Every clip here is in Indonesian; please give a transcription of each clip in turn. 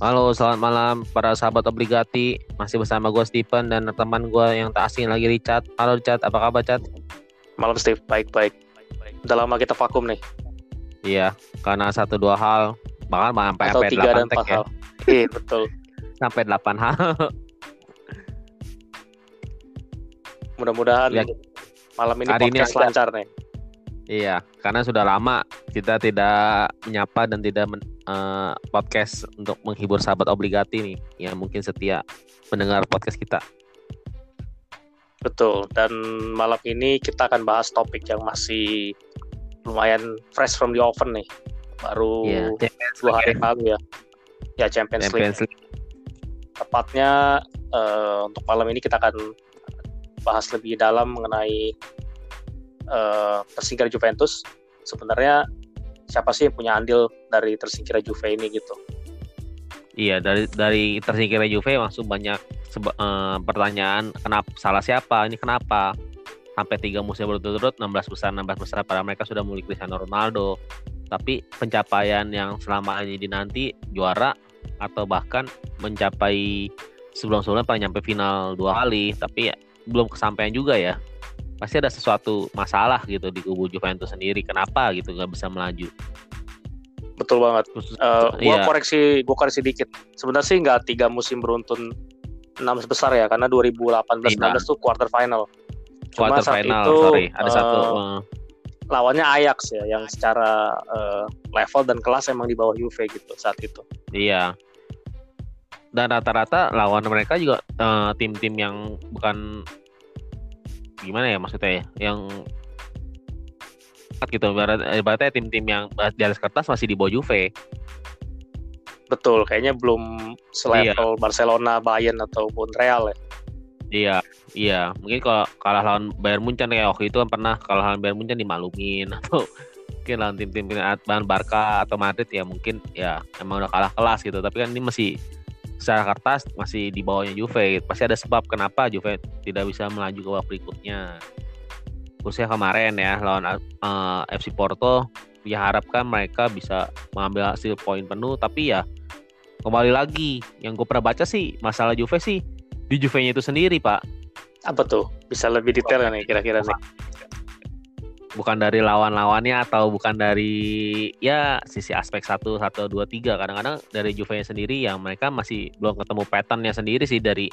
Halo, selamat malam para sahabat obligati. Masih bersama gue Stephen dan teman gue yang tak asing lagi Richard. Halo Richard, apa kabar Richard? Malam Steve, baik-baik. Udah lama kita vakum nih. Iya, karena satu dua hal, bahkan sampai Atau sampai tiga delapan dan empat ya. hal. Iya, betul. Sampai delapan hal. Mudah-mudahan Ya. malam ini Hari ini podcast ada- lancar nih. Iya, karena sudah lama kita tidak menyapa dan tidak men- eh, podcast untuk menghibur sahabat obligati nih, yang mungkin setia mendengar podcast kita. Betul. Dan malam ini kita akan bahas topik yang masih lumayan fresh from the oven nih. Baru Champions dua hari lalu ya. Ya Champions. Champions League. League. Tepatnya eh, untuk malam ini kita akan bahas lebih dalam mengenai eh, tersingkir Juventus. Sebenarnya siapa sih yang punya andil dari tersingkirnya Juve ini gitu? Iya dari dari tersingkirnya Juve langsung banyak eh, pertanyaan kenapa salah siapa ini kenapa sampai tiga musim berturut-turut 16 besar 16 besar para mereka sudah memiliki Cristiano Ronaldo tapi pencapaian yang selama ini dinanti juara atau bahkan mencapai sebelum-sebelumnya paling nyampe final dua kali tapi ya, belum kesampaian juga ya pasti ada sesuatu masalah gitu di kubu Juventus sendiri kenapa gitu nggak bisa melaju Betul banget. Eh, gua iya. koreksi, gua koreksi dikit. Sebenarnya sih nggak tiga musim beruntun enam besar ya, karena 2018-19 tuh quarter final. Cuma quarter saat final itu, sorry ada eh, satu eh, Lawannya Ajax ya, yang secara eh, level dan kelas emang di bawah Juve gitu saat itu. Iya. Dan rata-rata lawan mereka juga tim-tim yang bukan gimana ya maksudnya ya, yang gitu ibarat- ibaratnya tim-tim yang di atas kertas masih di bawah Juve. Betul, kayaknya belum selevel Barcelona, Bayern ataupun Real ya. Iya, iya. Mungkin kalau kalah lawan Bayern Munchen kayak waktu itu kan pernah kalah lawan Bayern Munchen dimaklumin atau mungkin lawan tim-tim lawan Barca atau Madrid ya mungkin ya emang udah kalah kelas gitu. Tapi kan ini masih secara kertas masih di bawahnya Juve. Pasti ada sebab kenapa Juve tidak bisa melaju ke babak berikutnya. Khususnya kemarin ya lawan eh, FC Porto diharapkan mereka bisa mengambil hasil poin penuh tapi ya kembali lagi yang gue pernah baca sih masalah Juve sih di Juve-nya itu sendiri pak Apa tuh? Bisa lebih detail nih kira-kira nih? Bukan dari lawan-lawannya atau bukan dari ya sisi aspek satu satu dua tiga. Kadang-kadang dari Juve-nya sendiri yang mereka masih belum ketemu patternnya sendiri sih dari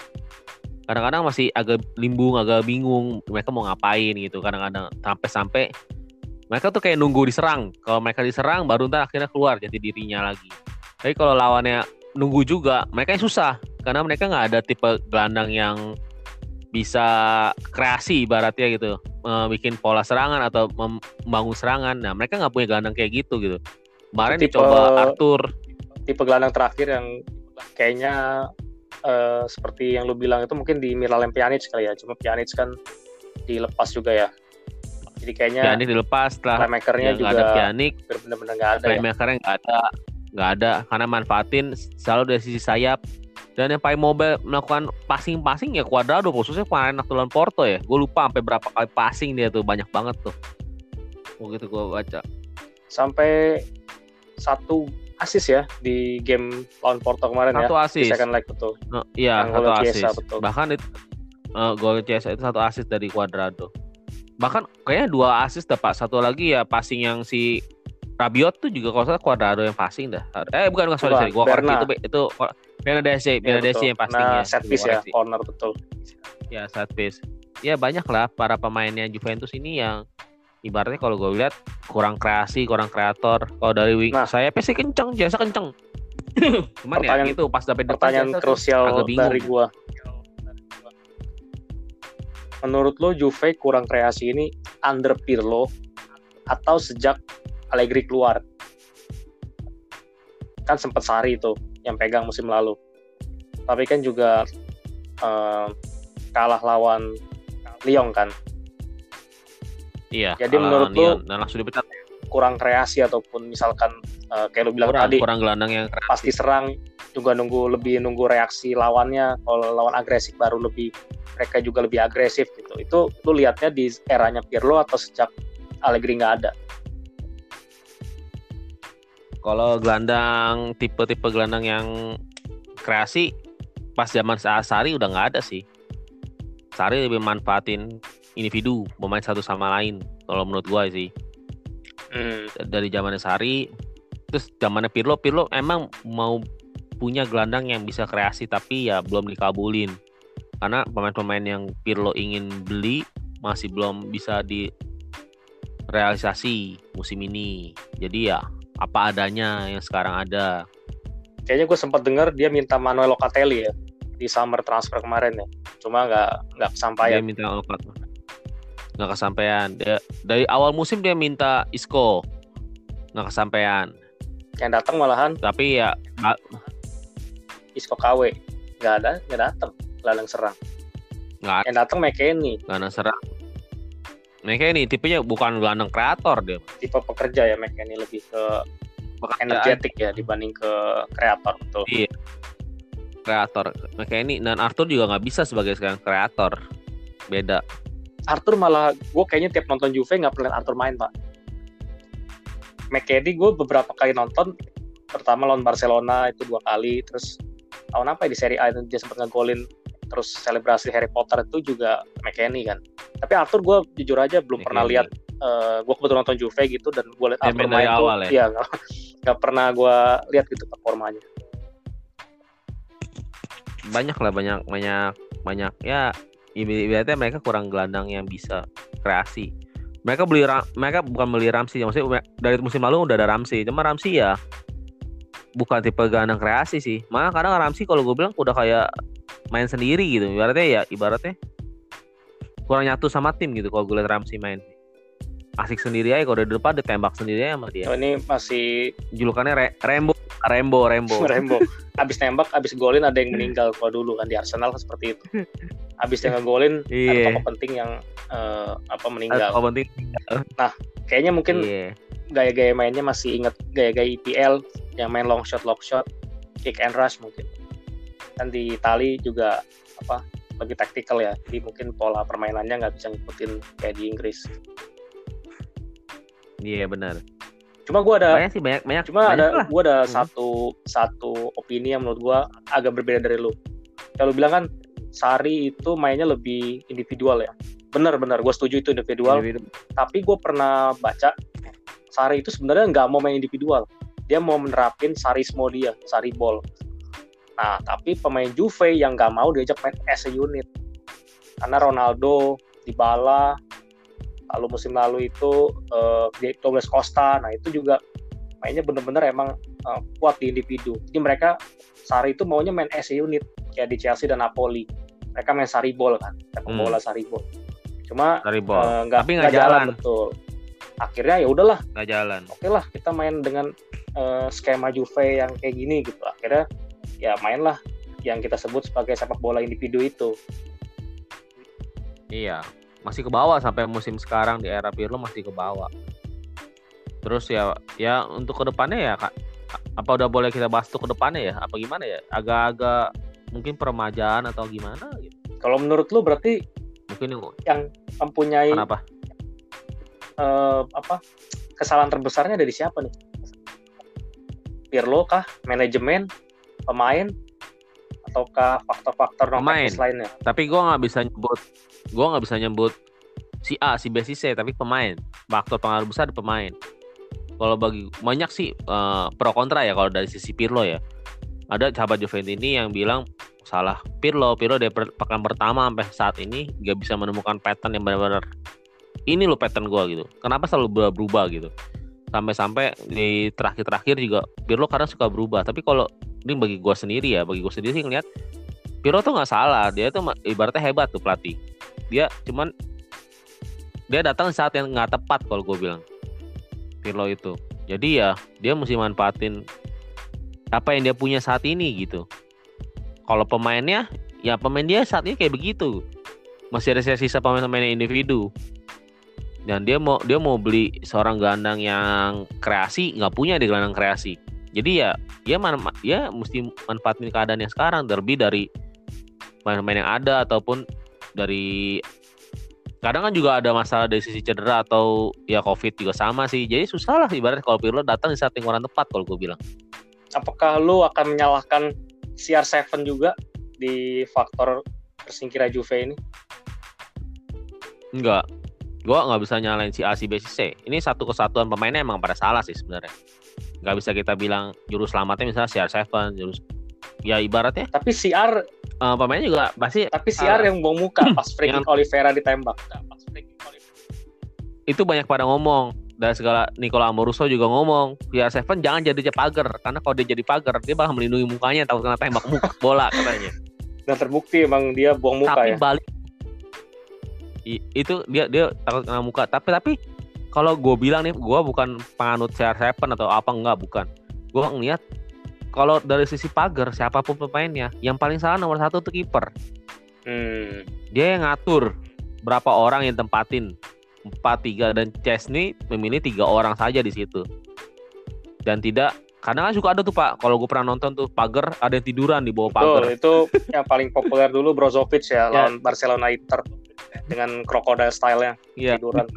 kadang-kadang masih agak limbung agak bingung mereka mau ngapain gitu. Kadang-kadang sampai-sampai mereka tuh kayak nunggu diserang. Kalau mereka diserang baru ntar akhirnya keluar jadi dirinya lagi. Tapi kalau lawannya nunggu juga mereka yang susah. Karena mereka nggak ada tipe gelandang yang bisa kreasi ibaratnya gitu. Bikin pola serangan atau mem- membangun serangan. Nah mereka nggak punya gelandang kayak gitu gitu. Kemarin Tipe- dicoba Arthur. Tipe gelandang terakhir yang kayaknya eh, seperti yang lu bilang itu mungkin di Miralem Pjanic kali ya. Cuma Pjanic kan dilepas juga ya. Jadi kayaknya Pjanic dilepas setelah playmakernya ya, juga ada Pjanic. benar-benar nggak ada ya. playmakernya nggak ada nggak ada. Karena manfaatin selalu dari sisi sayap dan yang paling mobile melakukan passing-passing ya Cuadrado khususnya kemarin waktu lawan Porto ya gue lupa sampai berapa kali passing dia tuh banyak banget tuh begitu gue baca Sampai satu asis ya di game lawan Porto kemarin satu ya. Asis second leg betul. No, iya Yang satu asis Chiesa, betul. bahkan itu eh, gol Chiesa itu satu asis dari Cuadrado bahkan kayaknya dua asis dapat satu lagi ya passing yang si Rabiot tuh juga kalau salah Cuadrado yang passing dah eh bukan bukan sorry sorry gua Berna. itu itu Bernadese Iya, Bernadese betul. yang passingnya Nah, set piece ya, koreksi. corner betul. ya set piece ya banyak lah para pemainnya Juventus ini yang ibaratnya kalau gue lihat kurang kreasi kurang kreator kalau dari wing Nah. saya sih kenceng jasa kenceng cuman ya Pertanyaan- itu pas dapet depan Pertanyaan tuh krusial dari gua. Menurut lo Juve kurang kreasi ini under Pirlo atau sejak Allegri keluar? Kan sempat Sari itu yang pegang musim lalu. Tapi kan juga eh, kalah lawan Lyon kan. iya Jadi menurut lawan lu- Lyon. dan langsung dipecat Kurang kreasi ataupun misalkan eh, kayak lo bilang kurang tadi kurang gelandang yang kreatif. pasti serang juga nunggu lebih nunggu reaksi lawannya kalau lawan agresif baru lebih mereka juga lebih agresif gitu itu lu lihatnya di eranya Pirlo atau sejak Allegri nggak ada Kalau gelandang tipe-tipe gelandang yang kreasi pas zaman Sari udah nggak ada sih. Sari lebih manfaatin individu pemain satu sama lain kalau menurut gua sih. Hmm. Dari zamannya Sari terus zamannya Pirlo Pirlo emang mau punya gelandang yang bisa kreasi tapi ya belum dikabulin karena pemain-pemain yang Pirlo ingin beli masih belum bisa direalisasi musim ini jadi ya apa adanya yang sekarang ada. Kayaknya gue sempat dengar dia minta Manuel Locatelli ya di summer transfer kemarin ya. Cuma nggak nggak kesampaian. Dia minta Locatelli nggak kesampaian. Dia dari awal musim dia minta Isco. Nggak kesampaian. Yang datang malahan tapi ya Isco KW nggak ada nggak datang. Gelandang serang. Nggak yang datang McKenny gelandang serang McKenny tipenya bukan gelandang kreator dia tipe pekerja ya McKenny lebih ke energetik ya dibanding ke kreator betul. Iya. Kreator. McKenny dan Arthur juga nggak bisa sebagai sekarang kreator. Beda. Arthur malah gue kayaknya tiap nonton Juve nggak pernah Arthur main pak. McKenny gue beberapa kali nonton pertama lawan Barcelona itu dua kali terus tahun apa ya di Serie A itu dia sempat ngegolin terus selebrasi Harry Potter itu juga McKenny kan. Tapi Arthur gue jujur aja belum McKenny. pernah lihat uh, eh, gue kebetulan nonton Juve gitu dan gue lihat Arthur main tuh ya, ya gak, pernah gue lihat gitu performanya. Banyak lah banyak banyak banyak. Ya ibaratnya mereka kurang gelandang yang bisa kreasi. Mereka beli mereka bukan beli Ramsey maksudnya dari musim lalu udah ada Ramsey. Cuma Ramsey ya bukan tipe gelandang kreasi sih. Malah kadang Ramsey kalau gue bilang udah kayak main sendiri gitu ibaratnya ya ibaratnya kurang nyatu sama tim gitu kalau gue liat Ramsey main asik sendiri aja kalau di depan ditembak sendiri aja sama dia oh, ini masih julukannya Re Rembo Rembo Rembo Rembo abis tembak abis golin ada yang meninggal kalau dulu kan di Arsenal kan seperti itu abis yang ngegolin yeah. ada tokoh penting yang uh, apa meninggal. Tokoh penting. Nah, kayaknya mungkin yeah. gaya-gaya mainnya masih inget gaya-gaya IPL yang main long shot, long shot, kick and rush mungkin. Dan di Itali juga apa lebih taktikal ya. Jadi mungkin pola permainannya nggak bisa ngikutin kayak di Inggris. Iya yeah, benar. Cuma gue ada banyak sih banyak banyak. Cuma banyak ada gue ada hmm. satu satu opini yang menurut gue agak berbeda dari lu. Kalau bilang kan Sari itu mainnya lebih individual ya. Bener-bener, gue setuju itu individual. Individu. Tapi gue pernah baca Sari itu sebenarnya nggak mau main individual. Dia mau menerapin Sarismo dia, Sari ball. Nah, tapi pemain Juve yang nggak mau diajak main as a unit. Karena Ronaldo, Dybala, lalu musim lalu itu uh, Douglas Costa, nah itu juga mainnya bener-bener emang uh, kuat di individu. Jadi mereka Sari itu maunya main as a unit kayak di Chelsea dan Napoli mereka main saribol kan sepak hmm. bola saribol cuma uh, nggak nggak jalan. jalan betul akhirnya ya udahlah nggak jalan oke lah kita main dengan uh, skema Juve yang kayak gini gitu akhirnya ya mainlah yang kita sebut sebagai sepak bola individu itu iya masih ke bawah sampai musim sekarang di era Pirlo masih ke bawah terus ya ya untuk ke depannya ya kak apa udah boleh kita bahas tuh ke depannya ya apa gimana ya agak-agak mungkin peremajaan atau gimana gitu. Kalau menurut lu berarti mungkin yang mempunyai apa? Uh, apa kesalahan terbesarnya dari siapa nih? Pirlo kah, manajemen, pemain, ataukah faktor-faktor non lainnya? Tapi gue nggak bisa nyebut, gue nggak bisa nyebut si A, si B, si C, tapi pemain. Faktor pengaruh besar di pemain. Kalau bagi banyak sih uh, pro kontra ya kalau dari sisi Pirlo ya ada sahabat Juventus ini yang bilang salah Pirlo Pirlo dari pekan pertama sampai saat ini gak bisa menemukan pattern yang benar-benar ini lo pattern gue gitu kenapa selalu berubah, berubah gitu sampai-sampai di terakhir-terakhir juga Pirlo kadang suka berubah tapi kalau ini bagi gue sendiri ya bagi gue sendiri sih ngeliat Pirlo tuh nggak salah dia tuh ibaratnya hebat tuh pelatih dia cuman dia datang saat yang nggak tepat kalau gue bilang Pirlo itu jadi ya dia mesti manfaatin apa yang dia punya saat ini gitu. Kalau pemainnya, ya pemain dia saat ini kayak begitu. Masih ada sisa pemain-pemain individu. Dan dia mau dia mau beli seorang gelandang yang kreasi nggak punya di gelandang kreasi. Jadi ya ya man, ya mesti manfaatin keadaan yang sekarang terlebih dari pemain-pemain yang ada ataupun dari kadang kan juga ada masalah dari sisi cedera atau ya covid juga sama sih jadi susah lah ibarat kalau Pirlo datang di saat yang kurang tepat kalau gue bilang apakah lu akan menyalahkan CR7 juga di faktor tersingkirnya Juve ini? Enggak. Gua nggak bisa nyalain si A, si B, si C. Ini satu kesatuan pemainnya emang pada salah sih sebenarnya. Nggak bisa kita bilang juru selamatnya misalnya CR7, jurus ya ibaratnya Tapi CR uh, pemainnya juga pasti tapi CR yang buang muka pas kick Yang- Oliveira ditembak. Pas free kick Oliveira. itu banyak pada ngomong dan segala Nicola Amoruso juga ngomong CR7 jangan jadi pagar karena kalau dia jadi pagar dia bakal melindungi mukanya takut kena tembak muka bola katanya. Dan terbukti emang dia buang muka tapi ya. balik I- itu dia dia takut kena muka tapi tapi kalau gue bilang nih gue bukan penganut CR7 atau apa enggak bukan. Gue ngeliat kalau dari sisi pagar siapa pun pemainnya yang paling salah nomor satu tuh kiper. Hmm. dia yang ngatur berapa orang yang tempatin. Empat tiga dan Chesney memilih tiga orang saja di situ. Dan tidak karena kan suka ada tuh pak. Kalau gue pernah nonton tuh pagar ada yang tiduran di bawah Betul, pagar itu yang paling populer dulu Brozovic ya, Ya. lawan Barcelona Inter dengan crocodile style-nya Iya. tiduran.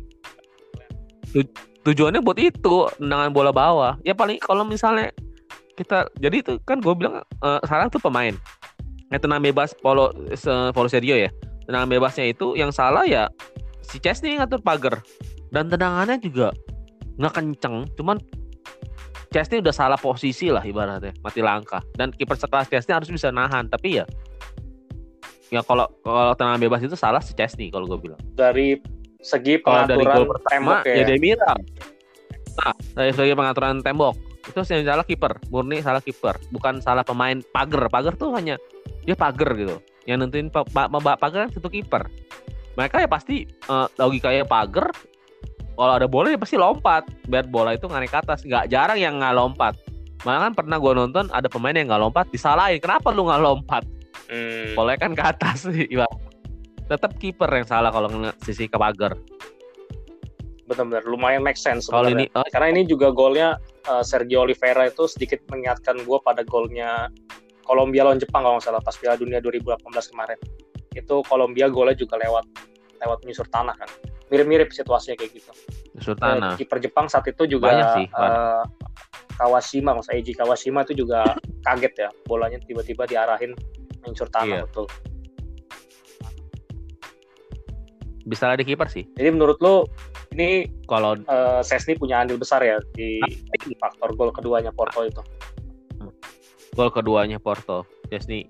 Tujuannya buat itu tendangan bola bawah. Ya paling kalau misalnya kita jadi itu kan gue bilang eh, sekarang tuh pemain. Yang tenang bebas Polo se- Polo Sergio ya. Tendangan bebasnya itu yang salah ya si Chesney ngatur pagar. Dan tendangannya juga nggak kenceng cuman Chesney udah salah posisi lah ibaratnya mati langkah. Dan kiper sekelas Chesney harus bisa nahan tapi ya ya kalau kalau tendangan bebas itu salah si Chesney kalau gue bilang. Dari segi kalau dari pengaturan gol pertama tembok ya. ya Demiral. Nah, dari segi pengaturan tembok itu yang salah kiper, murni salah kiper, bukan salah pemain pagar. Pagar tuh hanya dia pagar gitu. Yang nentuin pa pa pa- pagar kan satu kiper. Mereka ya pasti eh, logikanya pagar. Kalau ada bola ya pasti lompat biar bola itu naik ke atas. Nggak jarang yang nggak lompat. Malah kan pernah gue nonton ada pemain yang nggak lompat disalahin. Kenapa lu nggak lompat? Hmm. Bolanya kan ke atas sih. Tetap kiper yang salah kalau sisi ke pagar. Benar-benar lumayan make sense Kalau ini oh, Karena ini juga golnya uh, Sergio Oliveira itu sedikit mengingatkan gue pada golnya Kolombia lawan Jepang kalau nggak salah pas Piala Dunia 2018 kemarin. Itu Kolombia golnya juga lewat lewat menyusur tanah kan. Mirip-mirip situasinya kayak gitu. Sultana. Eh, Kiper Jepang saat itu juga Banyak sih, eh, Kawashima, maksudnya Eiji Kawashima itu juga kaget ya, bolanya tiba-tiba diarahin menyusur tanah Iya. betul. Bisa lah di kiper sih. Jadi menurut lo ini Kalau eh, Sesni punya andil besar ya di faktor gol keduanya Porto itu. gol keduanya Porto. Chesney.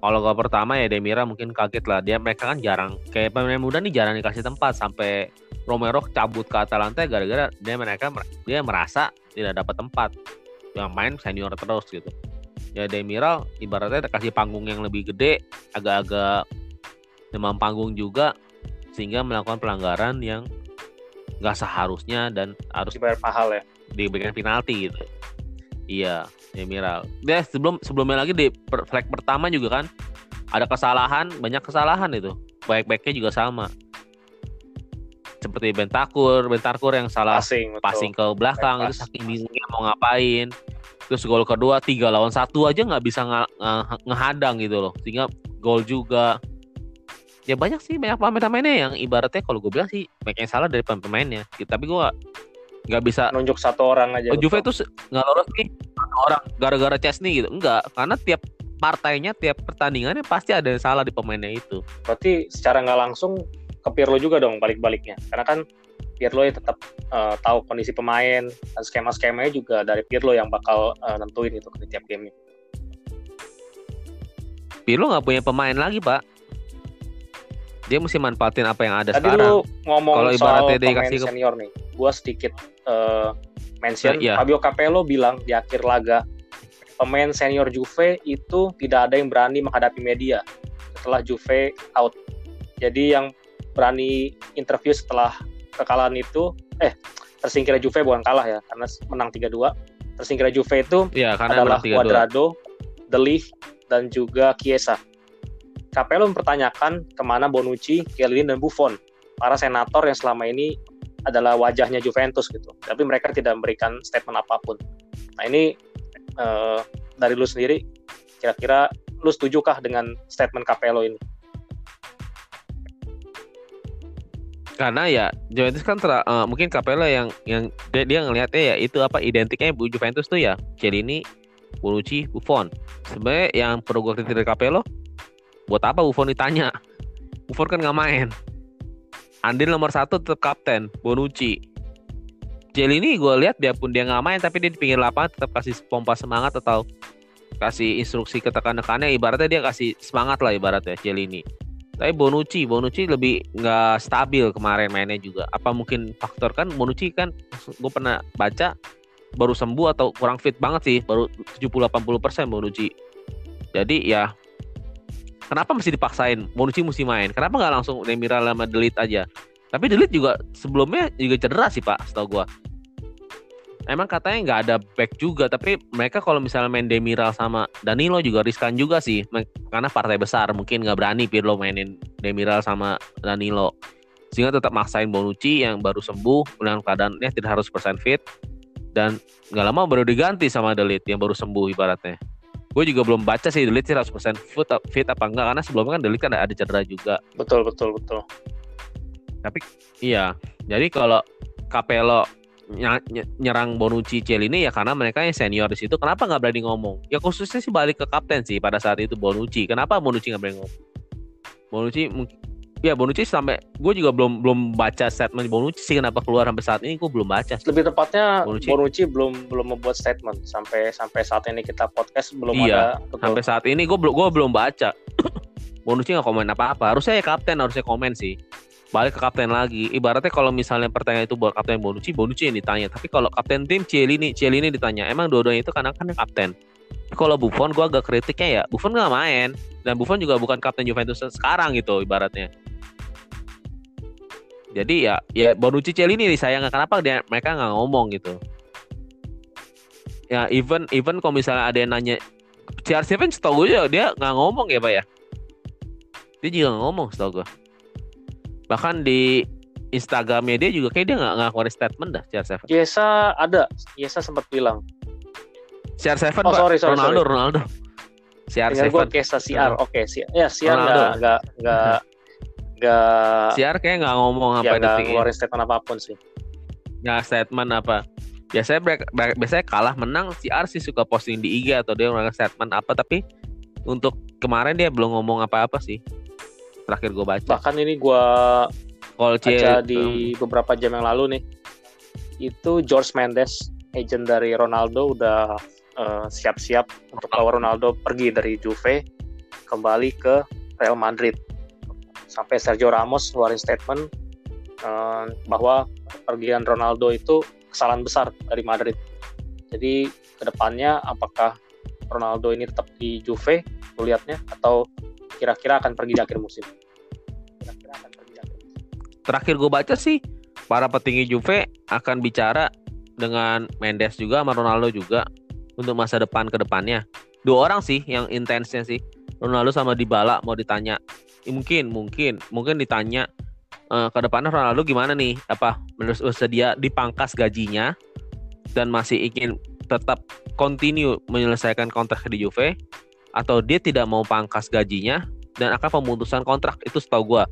Kalau gol pertama ya Demira mungkin kaget lah. Dia mereka kan jarang kayak pemain muda nih jarang dikasih tempat sampai Romero cabut ke Atalanta gara-gara dia mereka dia merasa tidak dapat tempat. Yang main senior terus gitu. Ya Demiral ibaratnya dikasih panggung yang lebih gede, agak-agak demam panggung juga sehingga melakukan pelanggaran yang nggak seharusnya dan harus Dibayar mahal ya. diberikan penalti gitu. Iya, Demiral. Dia sebelum sebelumnya lagi di per- flag pertama juga kan ada kesalahan, banyak kesalahan itu. Baik-baiknya juga sama. Seperti Bentakur, Bentakur yang salah Passing, betul. passing ke belakang Back itu saking bingungnya mau ngapain. Terus gol kedua tiga lawan satu aja nggak bisa nga- ngehadang gitu loh. Sehingga gol juga. Ya banyak sih banyak pemain-pemainnya yang ibaratnya kalau gue bilang sih banyak yang salah dari pemain-pemainnya. Tapi gue nggak bisa Nunjuk satu orang aja. Oh, Juve itu nggak lolos nih satu orang gara-gara Chesney gitu. Enggak, karena tiap partainya, tiap pertandingannya pasti ada yang salah di pemainnya itu. Berarti secara nggak langsung ke Pirlo juga dong balik-baliknya. Karena kan Pirlo ya tetap eh, tahu kondisi pemain dan skema-skemanya juga dari Pirlo yang bakal eh, nentuin itu di tiap game. Pirlo nggak punya pemain lagi, Pak. Dia mesti manfaatin apa yang ada Tadi sekarang. lu ngomong Kalau soal dikasih ke- senior nih, gua sedikit eh, mention iya. Fabio Capello bilang di akhir laga pemain senior Juve itu tidak ada yang berani menghadapi media setelah Juve out. Jadi yang berani interview setelah kekalahan itu, eh tersingkirnya Juve bukan kalah ya, karena menang 3-2. Tersingkirnya Juve itu karena adalah menang 3-2. Cuadrado, De Ligt, dan juga Chiesa. Capello mempertanyakan ke mana Bonucci, Chiellini, dan Buffon, para senator yang selama ini adalah wajahnya Juventus gitu. Tapi mereka tidak memberikan statement apa pun. Nah ini eh, dari lu sendiri, kira-kira lu setujukah dengan statement Capello ini? Karena ya Juventus kan tera- eh, mungkin Capello yang yang dia, dia ngelihatnya ya itu apa identiknya Bu Juventus tuh ya Chiellini, Bonucci, Buffon. Sebenarnya yang perlu gue kritik dari Capello, buat apa Buffon ditanya? Buffon kan nggak main. Andin nomor satu tetap kapten, Bonucci. Celini gue lihat biarpun dia nggak main tapi dia di pinggir lapangan tetap kasih pompa semangat atau kasih instruksi ke tekan-tekannya ibaratnya dia kasih semangat lah ibaratnya Celini. Tapi Bonucci, Bonucci lebih nggak stabil kemarin mainnya juga. Apa mungkin faktor kan Bonucci kan gue pernah baca baru sembuh atau kurang fit banget sih, baru 70-80 persen Bonucci. Jadi ya kenapa mesti dipaksain Bonucci mesti main? Kenapa nggak langsung Demiral sama Delete aja? Tapi Delete juga sebelumnya juga cedera sih pak, setahu gue. Emang katanya nggak ada back juga, tapi mereka kalau misalnya main Demiral sama Danilo juga riskan juga sih, karena partai besar mungkin nggak berani Pirlo mainin Demiral sama Danilo, sehingga tetap maksain Bonucci yang baru sembuh dengan keadaannya tidak harus persen fit dan nggak lama baru diganti sama Delete yang baru sembuh ibaratnya. Gue juga belum baca sih Delete 100% fit, fit apa enggak karena sebelumnya kan Delete kan ada cedera juga. Betul betul betul. Tapi iya, jadi kalau Capello nyerang Bonucci ini ya karena mereka yang senior di situ. Kenapa nggak berani ngomong? Ya khususnya sih balik ke kapten sih pada saat itu Bonucci. Kenapa Bonucci nggak berani ngomong? Bonucci ya Bonucci sampai gue juga belum belum baca statement Bonucci sih kenapa keluar sampai saat ini gue belum baca. Lebih tepatnya Bonucci, Bonucci belum belum membuat statement sampai sampai saat ini kita podcast belum iya, ada. Betul. Sampai saat ini gue belum gue belum baca. Bonucci nggak komen apa-apa. Harusnya ya kapten harusnya komen sih balik ke kapten lagi. Ibaratnya kalau misalnya pertanyaan itu buat kapten Bonucci, Bonucci yang ditanya. Tapi kalau kapten tim Cielini, Cielini ditanya. Emang dua-duanya itu karena kan kapten. Kalau Buffon gue agak kritiknya ya Buffon nggak main dan Buffon juga bukan kapten Juventus sekarang gitu ibaratnya. Jadi ya ya Bonucci Cielini sayang. Kenapa dia mereka nggak ngomong gitu. Ya even even kalau misalnya ada yang nanya CR7 setahu gue ya dia nggak ngomong ya pak ya. Dia juga gak ngomong setahu gue bahkan di Instagramnya dia juga kayak dia nggak nggak statement dah CR7 Yesa ada. Yesa sempat bilang. CR7 oh, sorry, sorry, Ronaldo sorry. Ronaldo. CR7 gue Kesa CR oke okay, ya CR nggak nggak nggak CR kayak nggak ngomong apa ya, nggak ngeluarin statement apa pun sih. Nggak statement apa. Biasanya biasanya kalah menang CR sih suka posting di IG atau dia ngeluarin statement apa tapi untuk kemarin dia belum ngomong apa-apa sih. Terakhir gue baca. Bahkan ini gue baca di beberapa jam yang lalu nih, itu George Mendes, agent dari Ronaldo udah uh, siap-siap untuk bawa Ronaldo pergi dari Juve kembali ke Real Madrid. Sampai Sergio Ramos ngeluarin statement uh, bahwa pergian Ronaldo itu kesalahan besar dari Madrid. Jadi ke depannya apakah Ronaldo ini tetap di Juve, lihatnya atau kira-kira akan pergi di akhir musim? terakhir gue baca sih para petinggi Juve akan bicara dengan Mendes juga sama Ronaldo juga untuk masa depan ke depannya. Dua orang sih yang intensnya sih. Ronaldo sama Dybala mau ditanya. Mungkin, mungkin, mungkin ditanya uh, ke depannya Ronaldo gimana nih? Apa menurut sedia dipangkas gajinya dan masih ingin tetap continue menyelesaikan kontrak di Juve atau dia tidak mau pangkas gajinya dan akan pemutusan kontrak itu setahu gue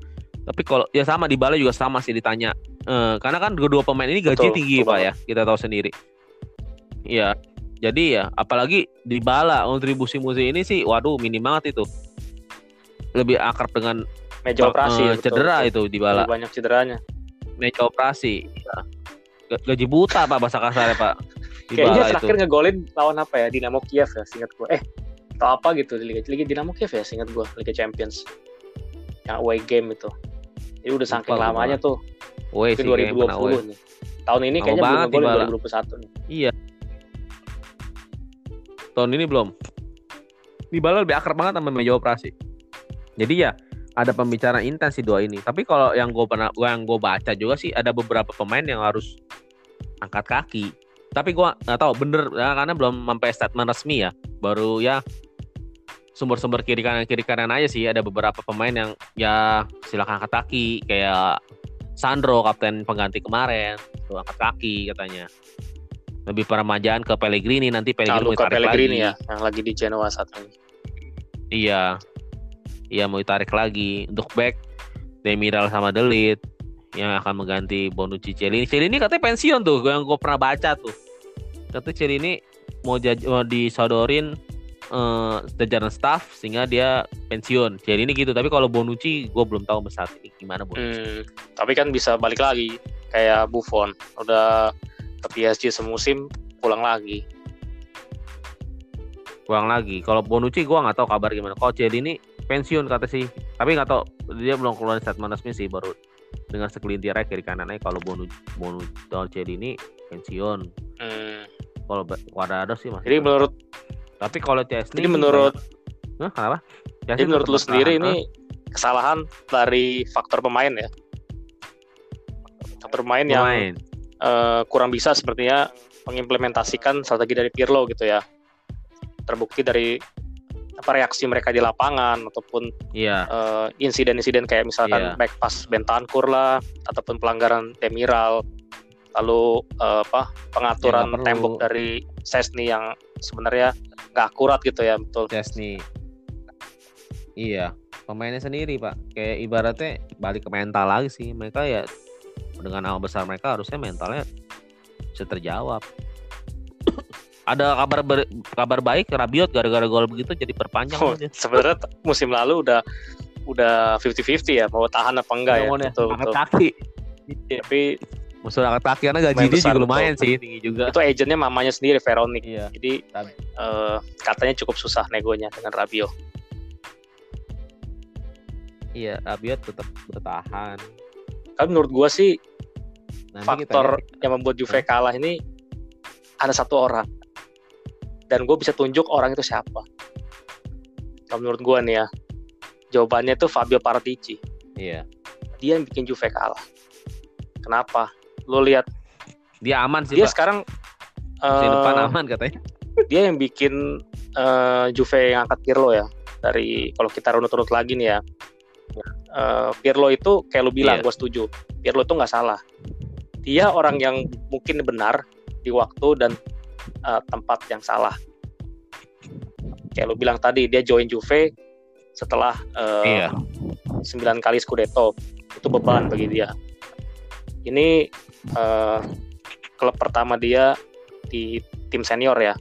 tapi kalau ya sama di Bala juga sama sih ditanya. Uh, karena kan kedua pemain ini gaji betul, tinggi betul Pak ya, kita tahu sendiri. Iya. Jadi ya apalagi di Bala kontribusi musim ini sih waduh minim banget itu. Lebih akrab dengan meja operasi uh, cedera betul. itu di Bala. Lebih banyak cederanya. Meja operasi. Ya. Gaji buta Pak bahasa kasarnya Pak. Di Kayaknya terakhir itu. ngegolin lawan apa ya? Dinamo Kiev ya, singkat gue. Eh, atau apa gitu di Liga, Liga Dinamo Kiev ya, singkat gue, Liga Champions. Yang away game itu. Ini udah saking Lupa, lamanya tuh. Woi, sih 2020 nih. Tahun ini kayaknya belum gol 2021 nih. Iya. Tahun ini belum. Di Bala lebih akrab banget sama meja operasi. Jadi ya ada pembicaraan intens si dua ini. Tapi kalau yang gue pernah yang gue baca juga sih ada beberapa pemain yang harus angkat kaki. Tapi gue nggak tahu bener ya, karena belum sampai statement resmi ya. Baru ya sumber-sumber kiri kanan kiri kanan aja sih ada beberapa pemain yang ya silakan angkat kaki kayak Sandro kapten pengganti kemarin tuh angkat kaki katanya lebih peremajaan ke Pellegrini nanti Pellegrini tarik Pellegrini lagi. ya yang lagi di Genoa saat ini iya iya mau ditarik lagi untuk back Demiral sama Delit yang akan mengganti Bonucci Celini Celini katanya pensiun tuh yang gue pernah baca tuh katanya Celini mau, jaj- mau disodorin eh, jajaran staff sehingga dia pensiun. Jadi ini gitu. Tapi kalau Bonucci gue belum tahu saat ini gimana Bonucci. Hmm, tapi kan bisa balik lagi kayak Buffon udah ke PSG semusim pulang lagi. Kurang lagi. Kalau Bonucci gue nggak tahu kabar gimana. Kalau ini pensiun kata sih. Tapi nggak tahu dia belum keluar statement resmi sih baru dengan segelintir aja kiri kanannya kalau Bonu Bonu ini pensiun. Hmm. Kalau Cuadrado sih masih. Jadi menurut tapi kalau Chesney jadi menurut Hah, kenapa? jadi menurut lu sendiri ini kesalahan dari faktor pemain ya. Faktor pemain, yang pemain. uh, kurang bisa sepertinya mengimplementasikan strategi dari Pirlo gitu ya. Terbukti dari apa reaksi mereka di lapangan ataupun Iya. uh, insiden-insiden kayak misalkan Iya. back pass Bentancur lah ataupun pelanggaran Demiral lalu uh, apa pengaturan Ya, tembok dari Sesni yang sebenarnya nggak akurat gitu ya betul Chesney. Iya, pemainnya sendiri, Pak. Kayak ibaratnya balik ke mental lagi sih. Mereka ya dengan nama besar mereka harusnya mentalnya bisa terjawab. Ada kabar ber- kabar baik Rabiot gara-gara gol begitu jadi perpanjang Oh, aja. sebenarnya musim lalu udah udah 50-50 ya mau tahan apa enggak ya Ngomongnya, betul, angkat betul. kaki. tapi Musuh angkat kaki karena gaji dia juga lumayan betul. sih, tinggi juga. itu agentnya mamanya sendiri Veronik Iya. jadi eh, katanya cukup susah negonya dengan Rabiot Iya, Rabiot tetap bertahan. tapi menurut gua sih Nanti faktor yang membuat Juve kalah ini ada satu orang dan gue bisa tunjuk orang itu siapa. Kalau menurut gue nih ya jawabannya itu Fabio Paratici. Iya. dia yang bikin Juve kalah. Kenapa? Lo lihat. Dia aman sih, dia Pak. sekarang Di depan eh, aman katanya. dia yang bikin eh, Juve yang angkat Pirlo ya. Dari kalau kita runut-runut lagi nih ya. Eh, Pirlo itu kayak lu bilang Iya. gue setuju. Pirlo itu nggak salah. Dia orang yang mungkin benar di waktu dan eh, tempat yang salah. Kayak lu bilang tadi dia join Juve setelah eh, Iya. 9 kali Scudetto. Itu beban bagi dia. Ini eh, klub pertama dia di tim senior ya.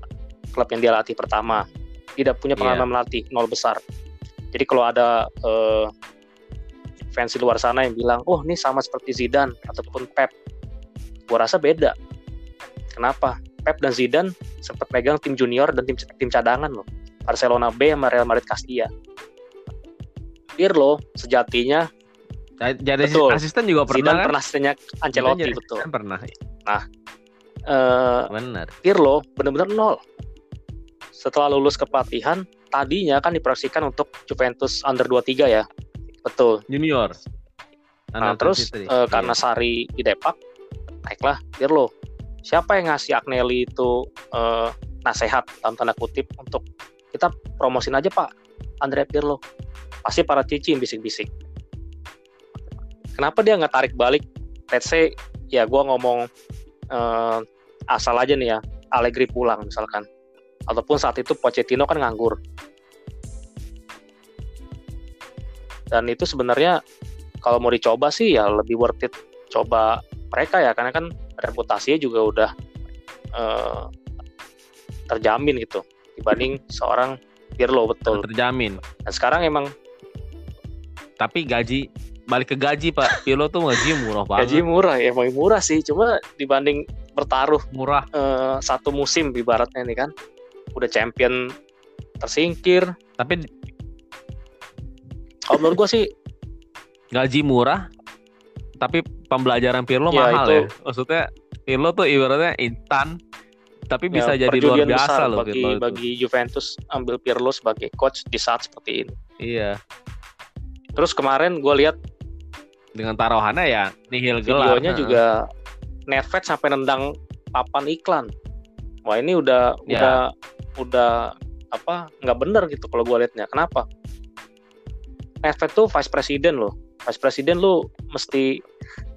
Klub yang dia latih pertama. Tidak punya Iya. pengalaman melatih nol besar. Jadi kalau ada eh, fans di luar sana yang bilang oh ini sama seperti Zidane ataupun Pep gua rasa beda. Kenapa Pep dan Zidane sempat megang tim junior dan tim tim cadangan loh Barcelona B sama Real Madrid Castilla Pirlo sejatinya Jadi Betul. asisten juga pernah Zidane kan? pernah aslinya Ancelotti jadi betul asisten pernah. Eh, Benar. Pirlo benar-benar nol. Setelah lulus kepelatihan, tadinya kan diproyeksikan untuk Juventus under 23 ya. Betul. Junior. Nah, terus 23. eh, karena Iya. Sari di Depak, naiklah Pirlo. Siapa yang ngasih Agnelli itu eh, nasehat dalam tanda kutip untuk kita promosin aja Pak Andrea Pirlo. Pasti para cici bisik-bisik. Kenapa dia nggak tarik balik? Let's say ya gua ngomong eh, asal aja nih ya Allegri pulang misalkan ataupun saat itu Pochettino kan nganggur dan itu sebenarnya kalau mau dicoba sih ya lebih worth it coba mereka ya karena kan reputasinya juga udah eh, terjamin gitu dibanding seorang Pirlo betul terjamin. dan sekarang emang Tapi gaji balik ke gaji Pak. Pirlo tuh gaji murah banget. gaji murah ya emang murah sih cuma dibanding bertaruh murah. eh, satu musim ibaratnya nih kan udah champion tersingkir Tapi kalau menurut gua sih gaji murah tapi pembelajaran Pirlo Ya, mahal itu- ya. Maksudnya Pirlo tuh ibaratnya instan tapi bisa ya, jadi luar biasa loh bagi Pirlo itu. bagi Juventus ambil Pirlo sebagai coach di saat seperti ini Iya. terus kemarin gue lihat Dengan taruhannya ya nihil gelar. videonya Heeh. juga Nedved sampai nendang papan iklan. Wah ini udah Ya. udah udah apa nggak bener gitu kalau gue liatnya. Kenapa? Nedved tuh vice president loh. Vice president lu mesti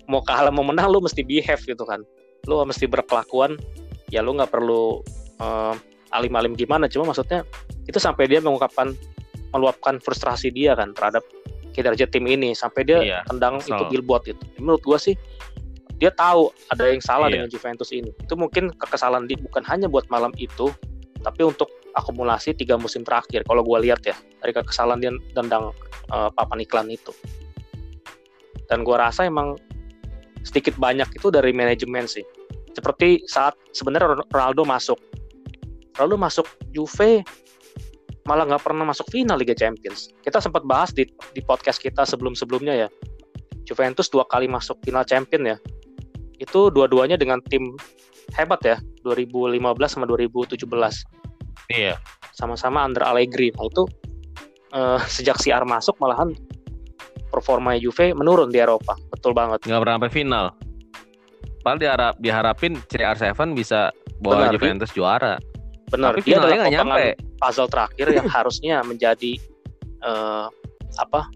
mau kalah mau menang lu mesti behave gitu kan. Lu mesti berkelakuan ya lu nggak perlu eh, alim-alim gimana. Cuma maksudnya itu sampai dia mengungkapkan meluapkan frustrasi dia kan terhadap kinerja tim ini sampai dia Iya, tendang kesel. itu billboard itu. Menurut gua sih dia tahu ada yang salah Iya. dengan Juventus ini. Itu mungkin kekesalan dia bukan hanya buat malam itu, tapi untuk akumulasi tiga musim terakhir kalau gue lihat ya dari kesalahan dia tendang uh, papan iklan itu dan gue rasa emang sedikit banyak itu dari manajemen sih. Seperti saat sebenarnya Ronaldo masuk. Ronaldo masuk Juve malah nggak pernah masuk final Liga Champions. Kita sempat bahas di, di podcast kita sebelum-sebelumnya ya. Juventus dua kali masuk final Champion ya. Itu dua-duanya dengan tim hebat ya 2015 sama 2017 iya. Sama-sama under Allegri. Nah itu uh, sejak CR masuk malahan performa Juve menurun di Eropa. Betul banget. Nggak pernah sampai final. Padahal diharap, diharapin CR7 bisa bawa Benar, Juventus juara. Benar. Tapi dia adalah nggak nyampe. puzzle terakhir yang harusnya menjadi uh, apa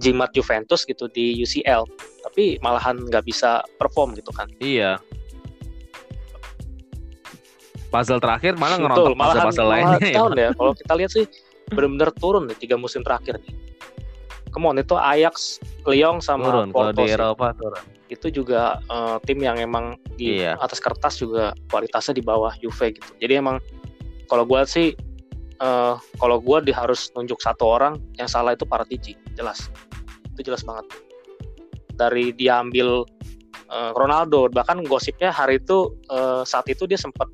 jimat Juventus gitu di UCL. Tapi malahan nggak bisa perform gitu kan. Iya. Puzzle terakhir malah ngerontok puzzle-puzzle lainnya. ya. Kalau kita lihat sih benar-benar turun nih tiga musim terakhir nih come on itu Ajax, Lyon sama turun, Porto. di Eropa turun. Itu juga uh, tim yang emang di iya. atas kertas juga kualitasnya di bawah Juve gitu. Jadi emang kalau gue sih uh, kalau gue di harus nunjuk satu orang yang salah itu Paratici, jelas. Itu jelas banget. Dari dia ambil uh, Ronaldo, bahkan gosipnya hari itu uh, saat itu dia sempat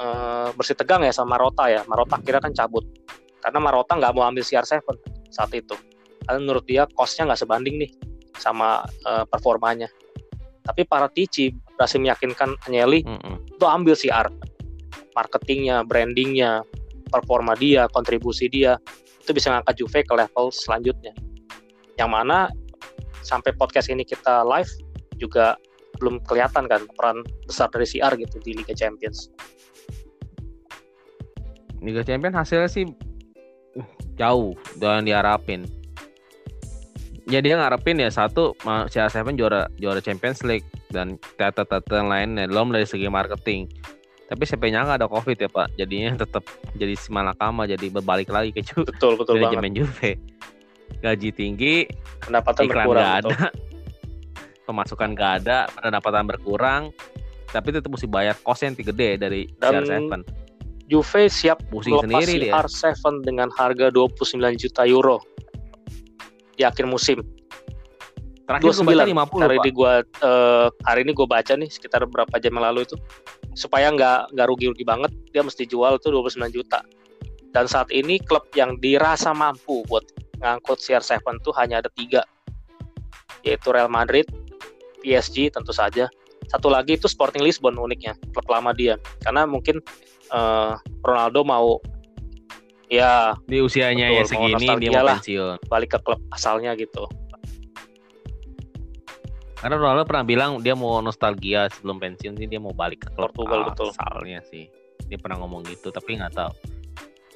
uh, bersih tegang ya sama Marota ya. Marota kira kan cabut karena Marota nggak mau ambil CR7 saat itu karena menurut dia costnya nggak sebanding nih sama uh, performanya tapi para Tici berhasil meyakinkan Agnelli mm -hmm. itu ambil CR marketingnya brandingnya performa dia kontribusi dia itu bisa ngangkat Juve ke level selanjutnya yang mana sampai podcast ini kita live juga belum kelihatan kan peran besar dari CR gitu di Liga Champions. Liga Champions hasilnya sih jauh dan diharapin ya dia ngarepin ya satu CR7 juara juara Champions League dan kata-kata lainnya belum dari segi marketing. Tapi nyangka ada covid ya pak. Jadinya tetap jadi si Malakama jadi berbalik lagi ke Juve betul betul manajemen Juve. Gaji tinggi pendapatan iklan berkurang gak ada pemasukan gak ada pendapatan berkurang tapi tetap mesti bayar kos yang gede dari CR7 Juve siap Pusing sendiri CR7 dengan harga 29 juta euro di akhir musim. Terakhir 29 gue 50 hari ini gua uh, hari ini gue baca nih sekitar berapa jam yang lalu itu supaya nggak nggak rugi-rugi banget dia mesti jual tuh 29 juta. Dan saat ini klub yang dirasa mampu buat ngangkut CR7 tuh hanya ada tiga yaitu Real Madrid, PSG tentu saja. Satu lagi itu Sporting Lisbon uniknya klub lama dia karena mungkin uh, Ronaldo mau Ya. Di usianya betul, ya segini dia mau lah, pensiun. Balik ke klub asalnya gitu. Karena Ronaldo pernah bilang dia mau nostalgia sebelum pensiun sih dia mau balik ke klub Portugal betul. asalnya sih. Dia pernah ngomong gitu tapi nggak tahu.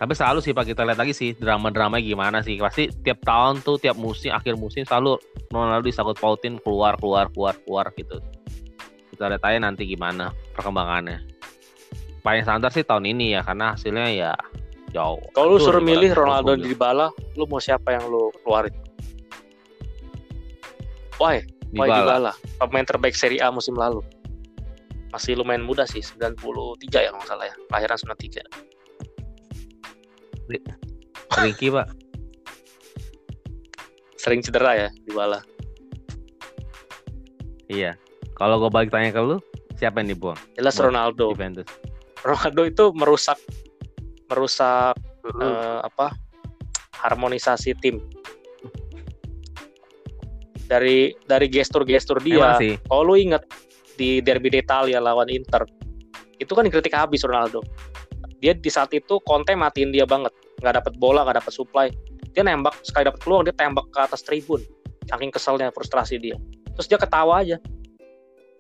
Tapi selalu sih Pak kita lihat lagi sih drama-drama gimana sih. Pasti tiap tahun tuh tiap musim akhir musim selalu Ronaldo disangkut pautin keluar keluar keluar keluar gitu. Kita lihat aja nanti gimana perkembangannya. Paling standar sih tahun ini ya karena hasilnya ya jauh. Kalau lu suruh milih Ronaldo di Bala, lu mau siapa yang lu keluarin? Why? Why di Bala? Pemain terbaik Serie A musim lalu. Masih lumayan muda sih, 93 ya kalau salah ya. Lahiran 93. Ringki, Pak. Sering cedera ya di Bala. Iya. Kalau gue balik tanya ke lu, siapa yang dibuang? Jelas Ronaldo. Juventus. Ronaldo itu merusak merusak mm-hmm. uh, apa harmonisasi tim dari dari gestur-gestur dia. Kalau lu inget di derby d'Italia lawan Inter, itu kan dikritik habis Ronaldo. Dia di saat itu Conte matiin dia banget, nggak dapat bola, nggak dapat supply. Dia nembak sekali dapat peluang dia tembak ke atas tribun. Saking keselnya, frustrasi dia. Terus dia ketawa aja.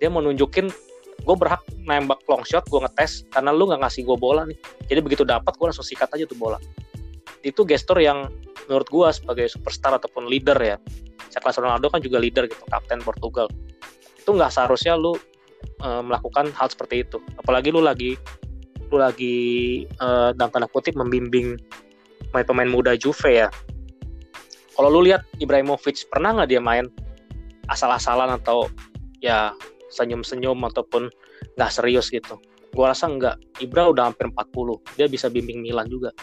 Dia mau nunjukin gue berhak nembak long shot gue ngetes karena lu nggak ngasih gue bola nih. Jadi begitu dapat gue langsung sikat aja tuh bola. Itu gestur yang menurut gue sebagai superstar ataupun leader ya. Sekelas Ronaldo kan juga leader gitu kapten Portugal. Itu nggak seharusnya lu e, melakukan hal seperti itu. Apalagi lu lagi lu lagi e, dalam tanda kutip membimbing pemain-pemain muda Juve ya. Kalau lu lihat Ibrahimovic pernah nggak dia main asal-asalan atau ya senyum-senyum ataupun nggak serius gitu Gua rasa enggak. Ibra udah hampir 40. Dia bisa bimbing Milan juga.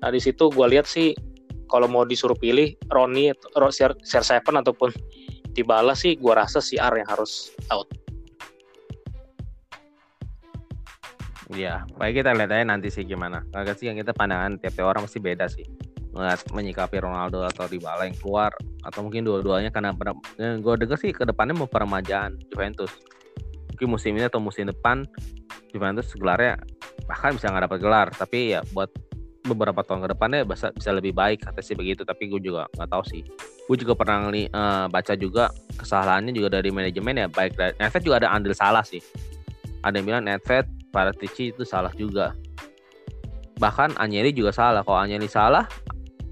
Nah, di situ gua lihat sih kalau mau disuruh pilih Roni atau CR7 ataupun Dybala sih gua rasa si R yang harus out. Iya, baik kita lihat aja nanti sih gimana. Agak sih yang kita pandangan tiap-tiap orang pasti beda sih. Melihat menyikapi Ronaldo atau Dybala yang keluar atau mungkin dua-duanya karena eh, gue denger sih ke depannya mau peremajaan Juventus. Mungkin musim ini atau musim depan Juventus gelarnya bahkan bisa nggak dapat gelar tapi ya buat beberapa tahun ke depannya bisa bisa lebih baik kata sih begitu tapi gue juga nggak tahu sih. Gue juga pernah li, uh, baca juga kesalahannya juga dari manajemen ya baik dari Nedved juga ada andil salah sih. Ada yang bilang Nedved Paratici itu salah juga. Bahkan Anyeli juga salah kalau Anyeli salah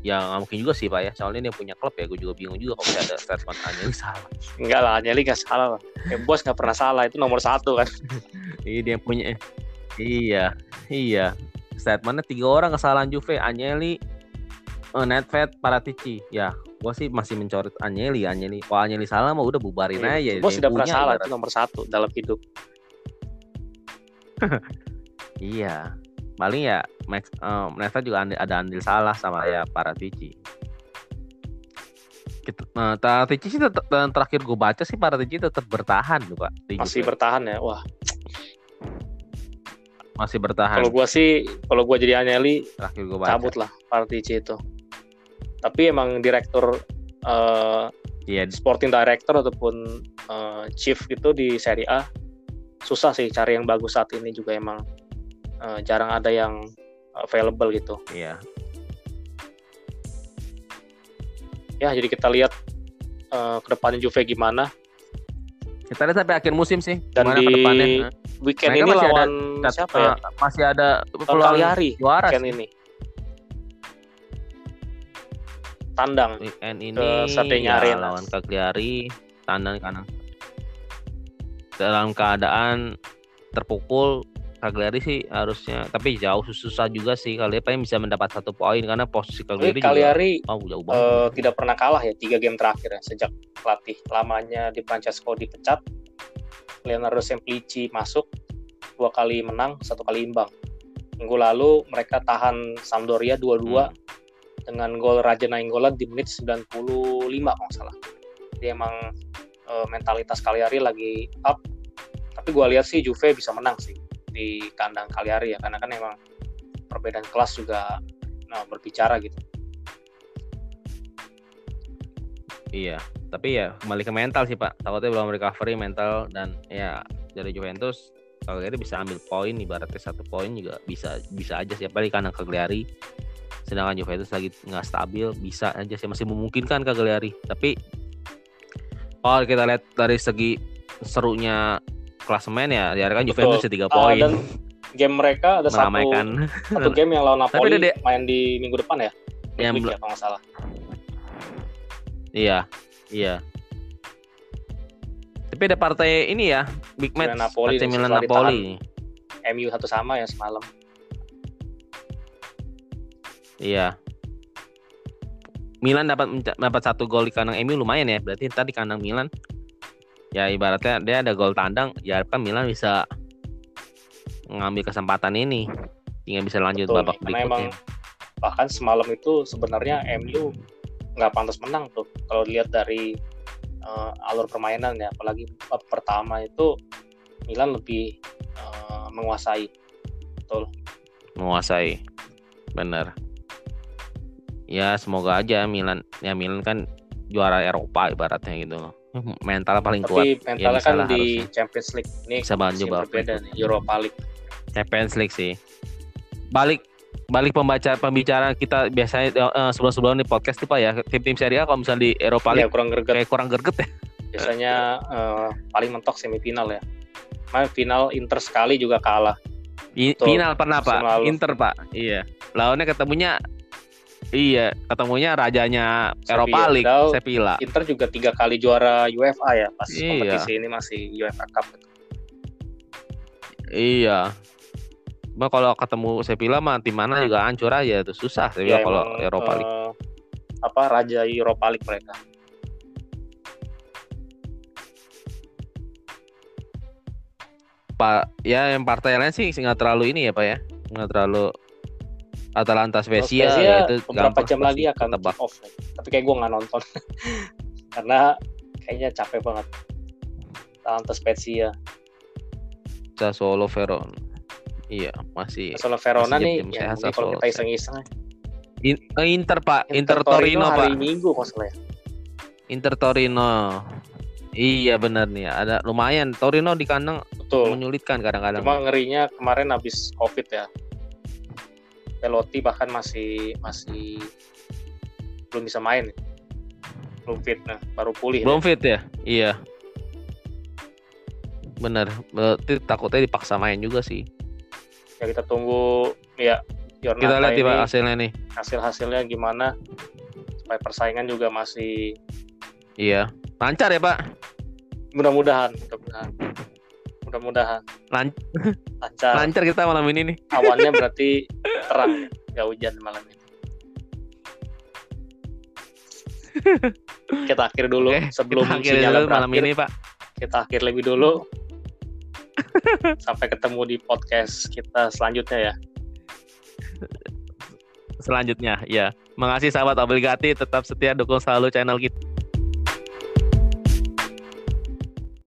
ya nggak mungkin juga sih pak ya. Soalnya dia punya klub ya gue juga bingung juga kalau ada statement Anyeli salah. Enggak lah Anyeli nggak salah lah. Eh, bos nggak pernah salah itu nomor satu kan. Iya dia punya iya iya. Statementnya tiga orang kesalahan Juve Anyeli uh, Nedved Paratici. Ya gue sih masih mencoret Anyeli Anyeli kalau Anyeli salah mau udah bubarin iya, aja bos tidak pernah salah itu nomor satu dalam hidup. Iya paling ya Max um, Nesta juga andil, ada andil salah sama ya para Tici kita nah, Tici sih tetap, terakhir gue baca sih para Tici tetap bertahan tuh pak masih bertahan ya wah. Masih bertahan. Kalau gue sih kalau gue jadi Aneli terakhir gue baca. cabut lah para Tici itu. Tapi emang direktur uh, yeah. sporting director ataupun uh, chief gitu di Serie A susah sih cari yang bagus saat ini juga emang uh, jarang ada yang available gitu. Iya. Ya, jadi kita lihat uh, ke depannya Juve gimana. Kita lihat sampai akhir musim sih. Dan di ke depannya. weekend Mereka ini masih lawan ada, siapa ya? Masih ada peluang juara weekend ini. Tandang. Weekend ini ke ya, Arena. lawan Cagliari, tandang kanan. Dalam keadaan terpukul Cagliari sih harusnya tapi jauh susah juga sih kali paling bisa mendapat satu poin karena posisi Cagliari, Cagliari juga, oh, jauh banget. Uh, tidak pernah kalah ya tiga game terakhir ya sejak pelatih lamanya di Francesco dipecat. Leonardo Semplici masuk dua kali menang satu kali imbang. Minggu lalu mereka tahan Sampdoria dua-dua hmm. dengan gol Raja Nainggolan di menit 95 kalau salah. Dia emang uh, mentalitas Cagliari lagi up. Tapi gue lihat sih Juve bisa menang sih di kandang Cagliari ya karena kan emang perbedaan kelas juga nah, berbicara gitu. Iya, tapi ya kembali ke mental sih Pak. Takutnya belum recovery mental dan ya dari Juventus Cagliari bisa ambil poin ibaratnya satu poin juga bisa bisa aja sih apalagi kandang Cagliari. Sedangkan Juventus lagi nggak stabil bisa aja sih masih memungkinkan Cagliari. Tapi kalau kita lihat dari segi serunya klasemen ya diarahkan Juventus tiga ah, poin. Uh, dan game mereka ada satu satu game yang lawan Napoli Tapi main di minggu depan ya. Yang ya kalau nggak salah. Iya, iya. Tapi ada partai ini ya, big match Napoli, AC Milan Napoli. MU satu sama ya semalam. Iya. Milan dapat dapat satu gol di kandang MU lumayan ya. Berarti tadi kandang Milan ya ibaratnya dia ada gol tandang ya kan Milan bisa ngambil kesempatan ini. Hingga bisa lanjut Betul, babak berikutnya. Emang, bahkan semalam itu sebenarnya MU nggak pantas menang tuh kalau dilihat dari uh, alur permainan ya. Apalagi bab pertama itu Milan lebih uh, menguasai. Betul. Menguasai. Benar. Ya semoga aja Milan ya Milan kan juara Eropa ibaratnya gitu loh mental paling Tapi kuat. Tapi mentalnya ya, kan di harusnya. Champions League ini bisa bantu berbeda nih Europa League. Champions League sih. Balik balik pembaca pembicaraan kita biasanya uh, sebelum-sebelum nih podcast tuh Pak ya tim-tim Serie A kalau misalnya di Eropa iya, League ya, kurang greget. kayak kurang greget ya. Biasanya uh, paling mentok semifinal ya. Main final Inter sekali juga kalah. I, final pernah Pak, Inter Pak. Iya. Lawannya ketemunya Iya, ketemunya rajanya Eropa League, Sevilla. Inter juga tiga kali juara UEFA ya, pas iya. kompetisi ini masih UEFA Cup. Iya. Cuma kalau ketemu Sevilla mah tim mana juga hancur aja tuh susah Sevilla ya, kalau Eropa League. Uh, apa raja Eropa League mereka. pak ya yang partai lain sih nggak terlalu ini ya pak ya nggak terlalu Atalanta Spezia, Spezia ya itu beberapa jam lagi akan kick off. Nih. tapi kayak gue nggak nonton. Karena kayaknya capek banget. Atalanta Spezia. Sassuolo Verona. Iya masih Soalnya Verona masih nih ya sehat mungkin kalau kita iseng-iseng In- eh, Inter pak. Inter, Torino, pak hari Minggu kalau salah ya. Inter Torino. Iya benar nih. Ada lumayan. Torino di kandang betul. menyulitkan kadang-kadang. Cuma ngerinya kemarin habis covid ya Pelotti bahkan masih masih belum bisa main. Belum fit nah baru pulih belum fit ya? Iya. Bener. Berarti takutnya dipaksa main juga sih. Ya kita tunggu ya Jornata kita lihat ini. hasilnya nih. Hasil hasilnya gimana? Supaya persaingan juga masih iya. Lancar ya pak? Mudah-mudahan mudah-mudahan mudah-mudahan. Lan- lancar. Lancar kita malam ini nih. Awannya berarti terang ya hujan malam ini. Kita akhir dulu Oke, sebelum kita sinyalnya dulu malam ini pak. Kita akhir lebih dulu. Sampai ketemu di podcast kita selanjutnya ya. Selanjutnya ya makasih sahabat obligati tetap setia dukung selalu channel kita